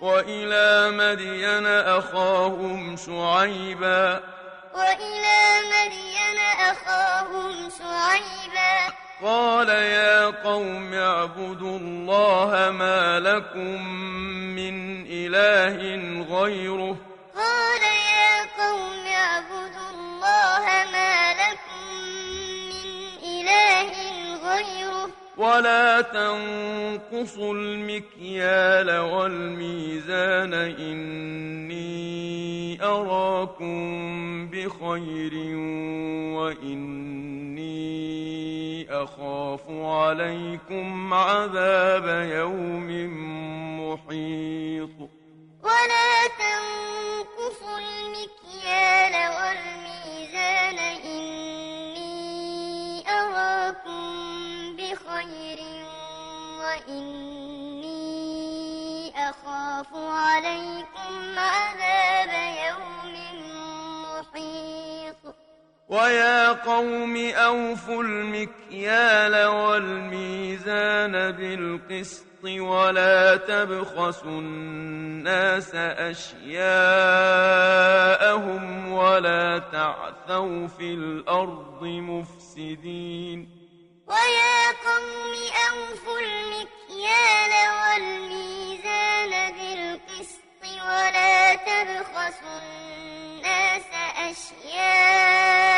وإلى مدين أخاهم شعيبا. وإلى مدين أخاهم شعيبا. قال يا قوم اعبدوا الله ما لكم من إله غيره. ولا تنقصوا المكيال والميزان إني أراكم بخير وإني أخاف عليكم عذاب يوم محيط. ولا تنقصوا المكيال ويا قوم أوفوا المكيال والميزان بالقسط ولا تبخسوا الناس أشياءهم ولا تعثوا في الأرض مفسدين. ويا قوم أوفوا المكيال والميزان بالقسط ولا تبخسوا الناس أشياءهم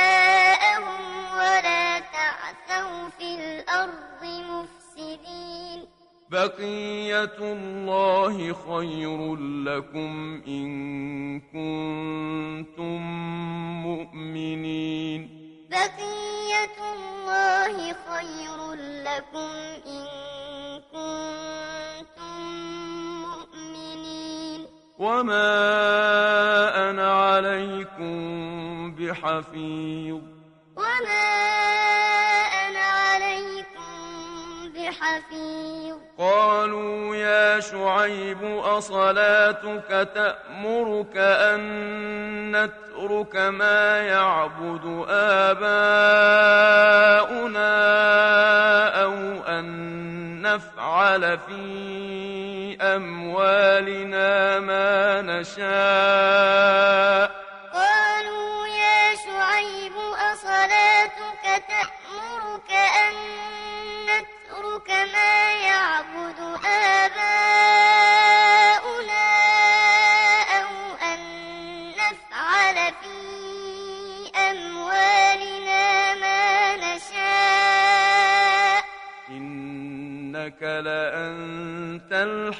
ولا تعثوا في الأرض مفسدين. بقية الله خير لكم إن كنتم مؤمنين. بقية الله خير لكم إن كنتم مؤمنين. وما أنا عليكم بحفيظ. وما أنا عليكم بحفيظ. قالوا يا شعيب أصلاتك تأمرك أن نترك ما يعبد آباؤنا أو أن نفعل في أموالنا ما نشاء.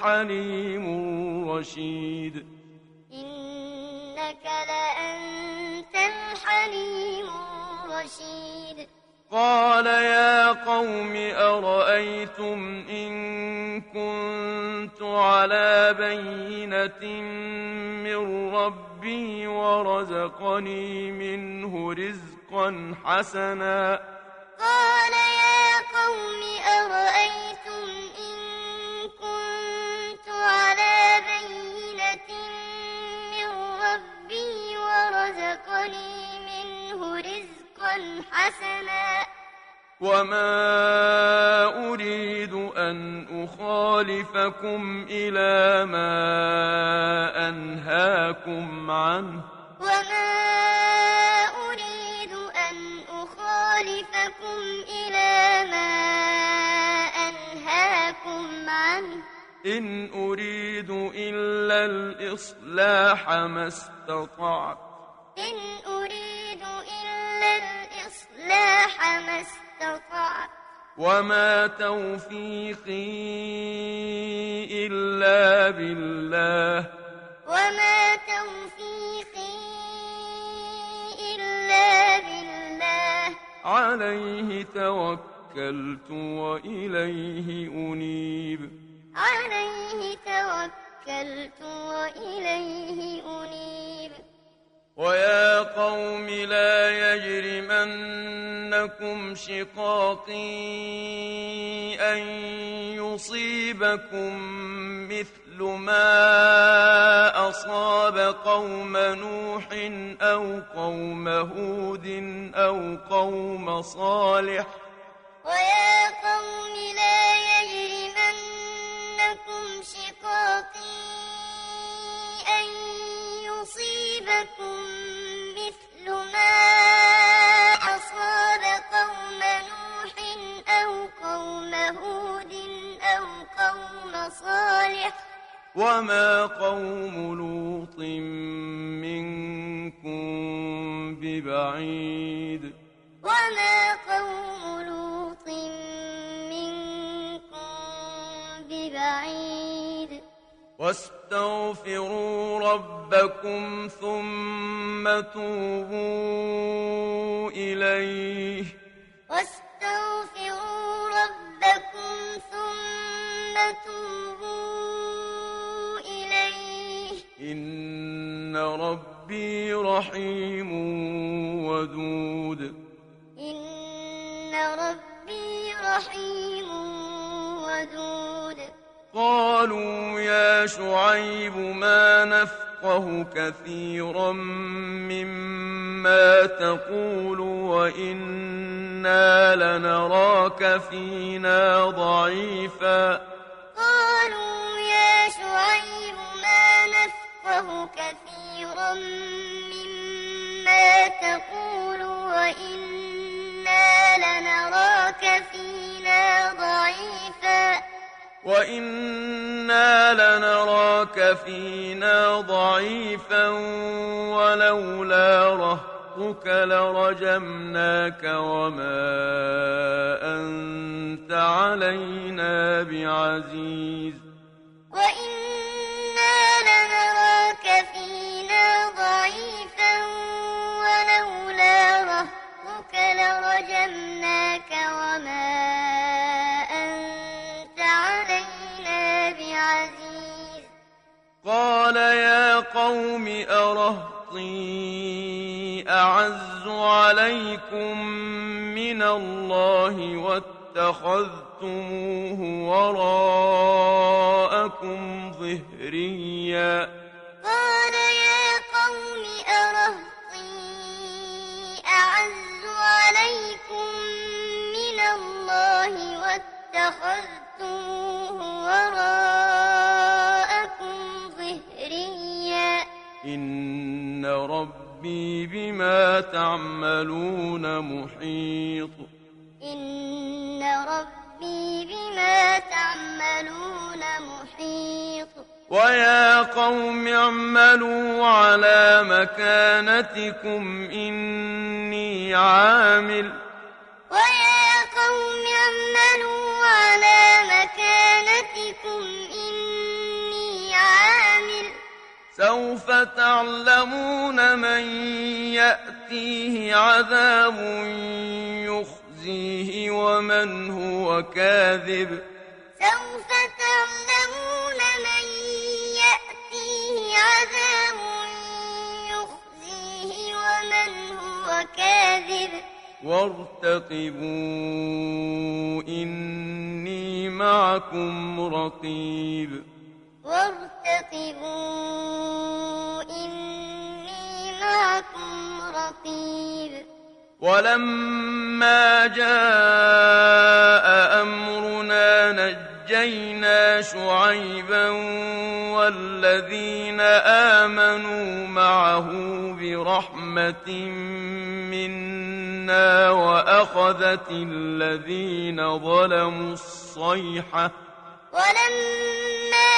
لأنت الحليم الرشيد إنك لأنت الحليم الرشيد. قال يا قوم أرأيتم إن كنت على بينة من ربي ورزقني منه رزقا حسنا. قال يا قوم أرأيتم رزقا حسنا وما أريد أن أخالفكم إلى ما أنهاكم عنه. وما أريد أن أخالفكم إلى ما أنهاكم عنه. إن أريد إلا الإصلاح ما استطعت. إن وما توفيقي إلا بالله وما توفيقي إلا بالله عليه توكلت وإليه أنيب عليه توكلت وإليه أنيب ويا قوم لا بينكم شقاقي أن يصيبكم مثل ما أصاب قوم نوح أو قوم هود أو قوم صالح ويا قوم لا يجرمنكم شقاقي أن يصيبكم مثل ما وما قوم لوط منكم ببعيد. وما قوم لوط منكم ببعيد. واستغفروا ربكم ثم توبوا إليه إن ربي رحيم ودود إن ربي رحيم ودود قالوا يا شعيب ما نفقه كثيرا مما تقول وإنا لنراك فينا ضعيفا مما تقول وإنا لنراك فينا ضعيفا. وإنا لنراك فينا ضعيفا ولولا رهطك لرجمناك وما أنت علينا بعزيز. وإنا يا قوم أرهطي أعز عليكم من الله واتخذتموه وراءكم ظهريا. قال يا قوم أرهطي أعز عليكم من الله واتخذتموه وراءكم ربي بما تعملون محيط. إن ربي بما تعملون محيط. ويا قوم اعملوا على مكانتكم إني عامل. ويا قوم اعملوا على مكانتكم سوف تعلمون من يأتيه عذاب يخزيه ومن هو كاذب. سوف تعلمون من يأتيه عذاب يخزيه ومن هو كاذب. وارتقبوا إني معكم رقيب. وارتقبوا إني معكم رقيب. ولما جاء أمرنا نجينا شعيبا والذين آمنوا معه برحمة منا وأخذت الذين ظلموا الصيحة. ولما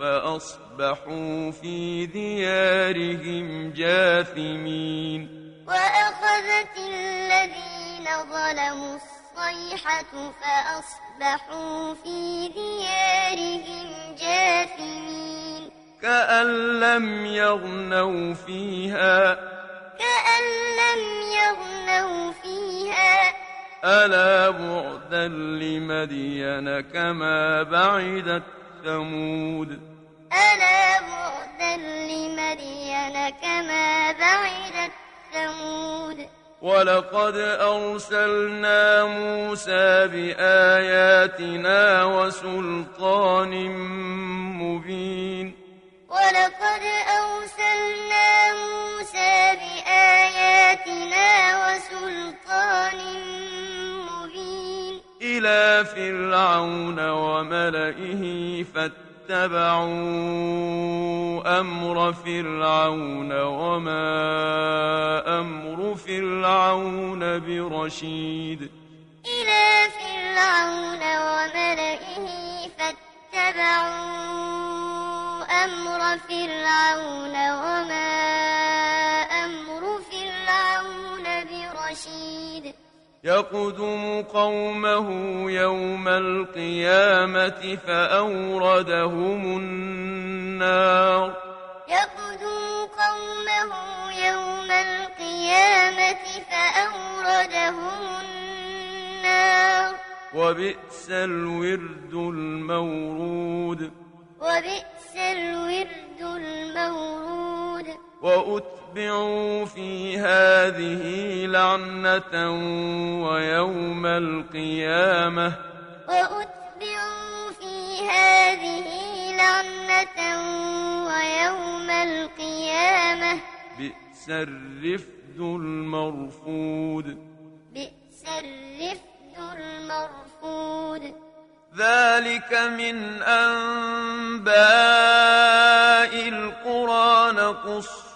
فأصبحوا في ديارهم جاثمين وأخذت الذين ظلموا الصيحة فأصبحوا في ديارهم جاثمين كأن لم يغنوا فيها كأن لم يغنوا فيها ألا بعدا لمدين كما بعدت ثمود. ألا بعدا لمدين كما بعدت ثمود. ولقد أرسلنا موسى بآياتنا وسلطان مبين. ولقد أرسلنا موسى بآياتنا إلى فرعون وملئه فاتبعوا أمر فرعون وما أمر فرعون برشيد. إلى فرعون وملئه فاتبعوا أمر فرعون وما أمر فرعون برشيد. يقدم قومه يوم القيامة فأوردهم النار. يقدم قومه يوم القيامة فأوردهم النار. وبئس الورد المورود. وبئس الورد المورود. وأتبعوا في هذه لعنة ويوم القيامة. وأتبعوا في هذه لعنة ويوم القيامة. بئس الرفد المرفود. بئس الرفد المرفود. ذلك من أنباء القرى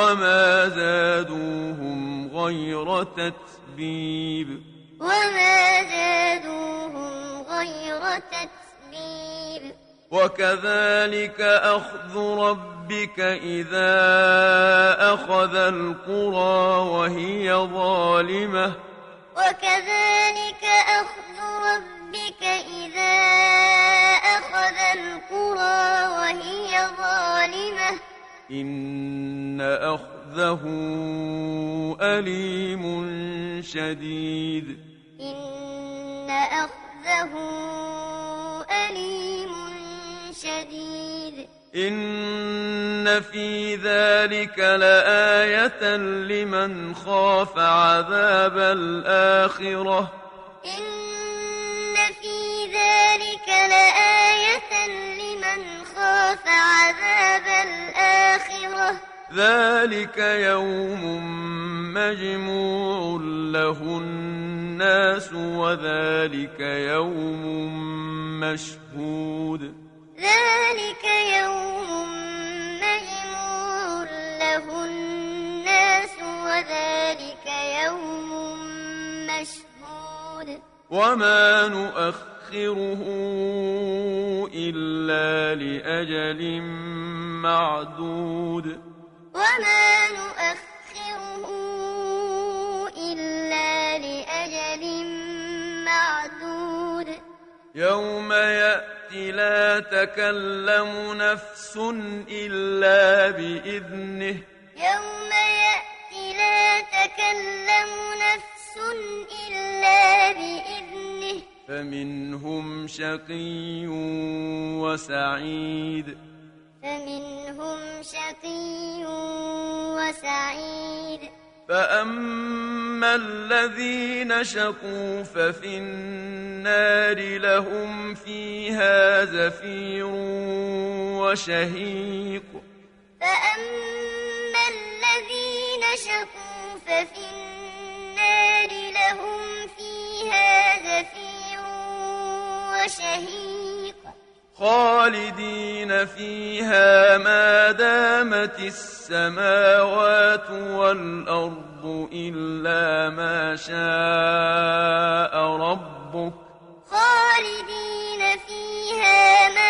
وما زادوهم غير تتبيب وما زادوهم غير تتبيب وكذلك أخذ ربك إذا أخذ القرى وهي ظالمة وكذلك أخذ ربك إذا أخذ القرى وهي ظالمة إن أخذه أليم شديد إن أخذه أليم شديد إن في ذلك لآية لمن خاف عذاب الآخرة إن ذلك يوم مجموع له الناس وذلك يوم مشهود ذلك يوم مجموع له الناس وذلك يوم مشهود وما نؤخره إلا لأجل معدود وما نؤخره إلا لأجل معدود. يوم يأتي لا تكلم نفس إلا بإذنه. يوم يأتي لا تكلم نفس إلا بإذنه. فمنهم شقي وسعيد. فمنهم شقي وسعيد. فأما الذين شقوا ففي النار لهم فيها زفير وشهيق. فأما الذين شقوا ففي النار لهم فيها زفير وشهيق. خالدين فيها ما دامت السماوات والأرض إلا ما شاء ربك. خالدين فيها ما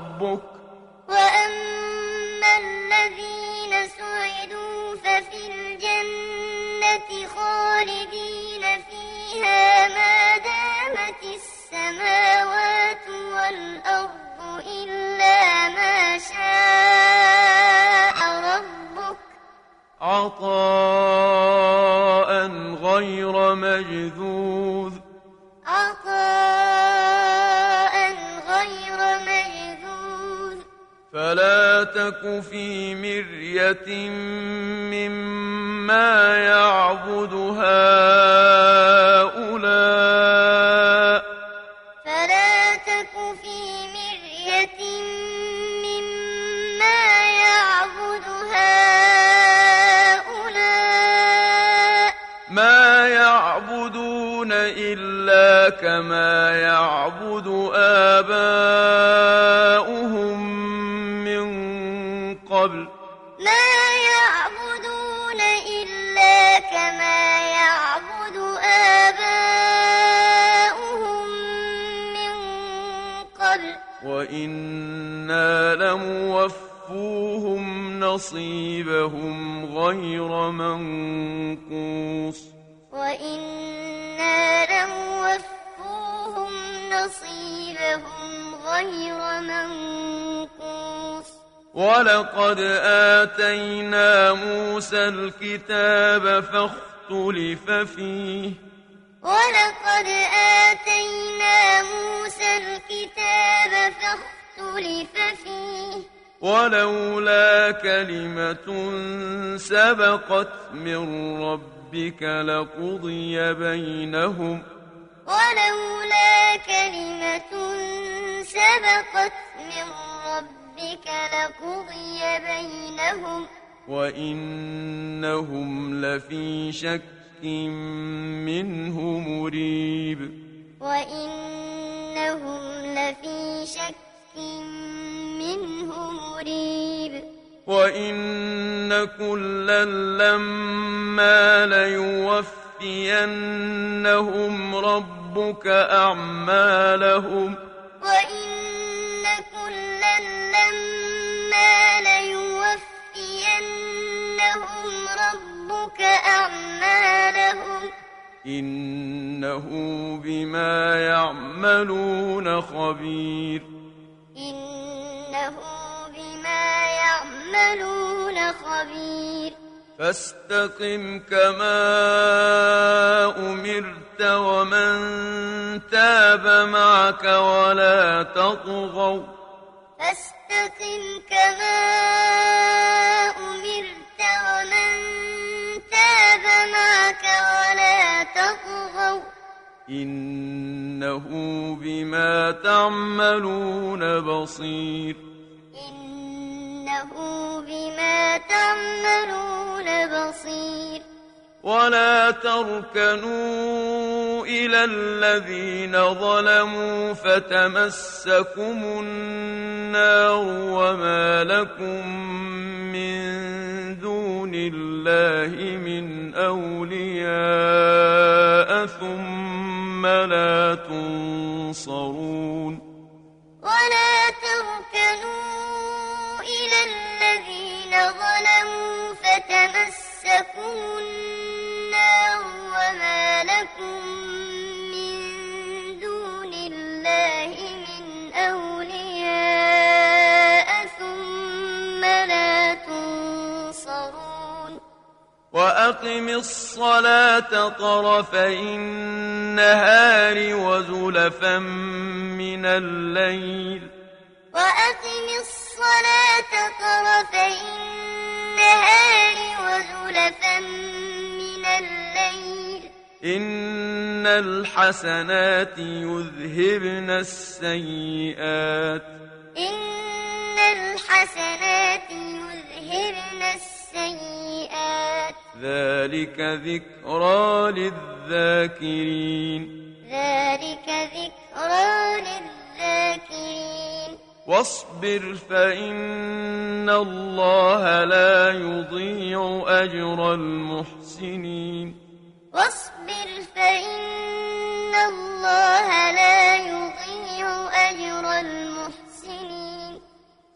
عطاء غير مجذوذ. عطاء غير مجذوذ. فلا تك في مرية مما يعبد هؤلاء يعبدون إلا كما يعبد آباؤهم من قبل ما يعبدون إلا كما يعبد آباؤهم من قبل وإنا لموفوهم نصيبهم غير منقوص غير منقوص ولقد آتينا موسى الكتاب فاختلف فيه. ولقد آتينا موسى الكتاب فاختلف فيه. ولولا كلمة سبقت من ربك لقضي بينهم. ولولا كلمة سبقت من ربك لقضي بينهم. وإنهم لفي شك منه مريب. وإنهم لفي شك منه مريب. وإن كلا لما ليوفينهم ربك أعمالهم إنه بما يعملون خبير. إنه بما يعملون خبير. فاستقم كما أمرت ومن تاب معك ولا تطغوا. فاستقم كما أمرت إنه بما تعملون بصير. إنه بما تعملون بصير. ولا تركنوا إلى الذين ظلموا فتمسكم النار وما لكم من دون الله من أولياء. فلا تنصرون ولا تركنوا إلى الذين ظلموا فتمسكوا النار وما لكم من دون الله من أولياء ثم لا تنصرون وأقم الصلاة طرفي النهار وزلفا من الليل. وأقم الصلاة طرفي النهار وزلفا من الليل. إن الحسنات يذهبن السيئات. إن الحسنات يذهبن السيئات. ذلك ذكرى للذاكرين. ذلك ذكرى للذاكرين. واصبر فإن الله لا يضيع أجر المحسنين. واصبر فإن الله لا يضيع أجر المحسنين.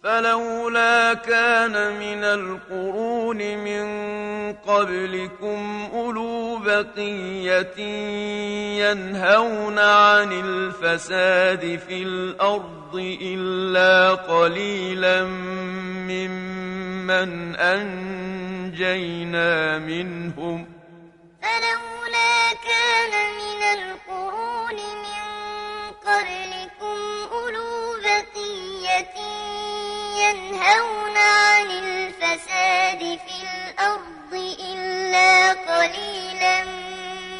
فلولا كان من القرون من قبلكم أولو بقية ينهون عن الفساد في الأرض إلا قليلا ممن أنجينا منهم فلولا كان من القرون من قبلكم أولو بقية ينهون عن إلا قليلا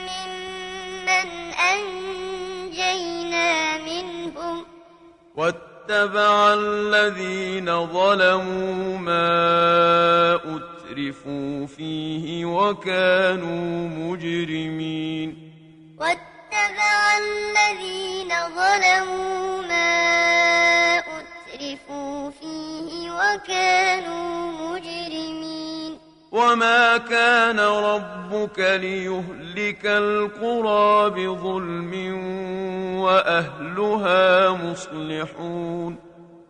ممن أنجينا منهم. واتبع الذين ظلموا ما أترفوا فيه وكانوا مجرمين. واتبع الذين ظلموا ما أترفوا فيه وكانوا مجرمين. وما كان ربك ليهلك القرى بظلم وأهلها مصلحون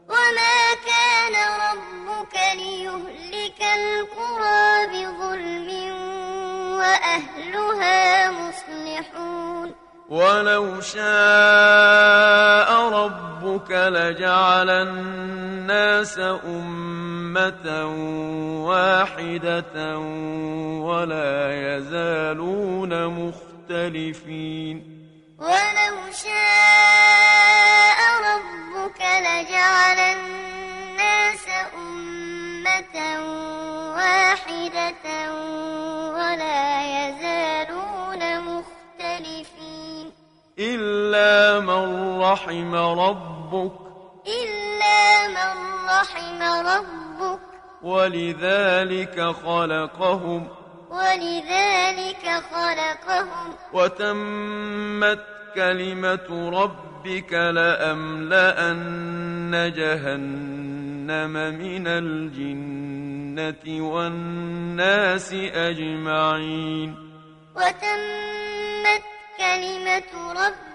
وما كان ربك ليهلك القرى بظلم وأهلها مصلحون ولو شاء ربك لجعل الناس أمة واحدة ولا يزالون مختلفين. ولو شاء ربك لجعل الناس إلا من رحم ربك إلا من رحم ربك ولذلك خلقهم ولذلك خلقهم وتمت كلمة ربك لأملأن جهنم من الجنة والناس أجمعين وتمت كلمة ربك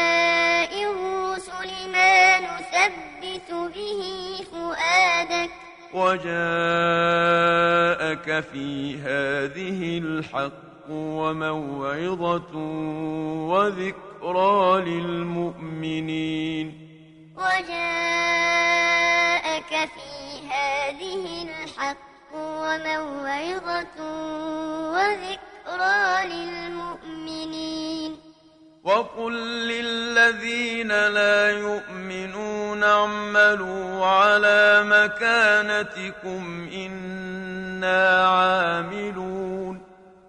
به فؤادك. وجاءك في هذه الحق وموعظة وذكرى للمؤمنين. وجاءك في هذه الحق وموعظة وذكرى للمؤمنين. وقل للذين لا يؤمنون اعملوا على مكانتكم إنا عاملون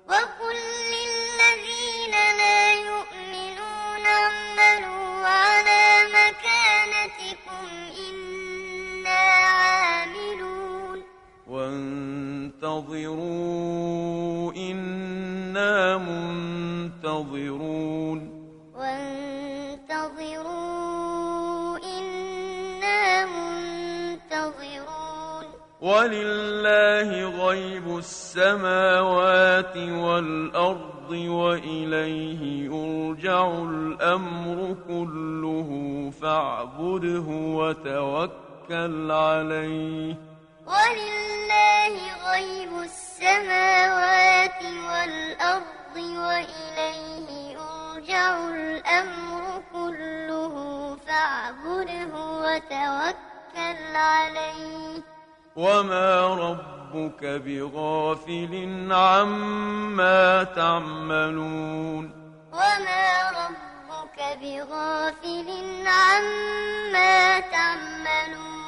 وقل للذين لا يؤمنون اعملوا على مكانتكم إنا عاملون وانتظروا إنا منتظرون ولله غيب السماوات والأرض وإليه يرجع الأمر كله فاعبده وتوكل عليه. ولله غيب السماوات والأرض وإليه يرجع الأمر كله فاعبده وتوكل عليه. وما ربك بغافل عما تعملون وما ربك بغافل عما تعملون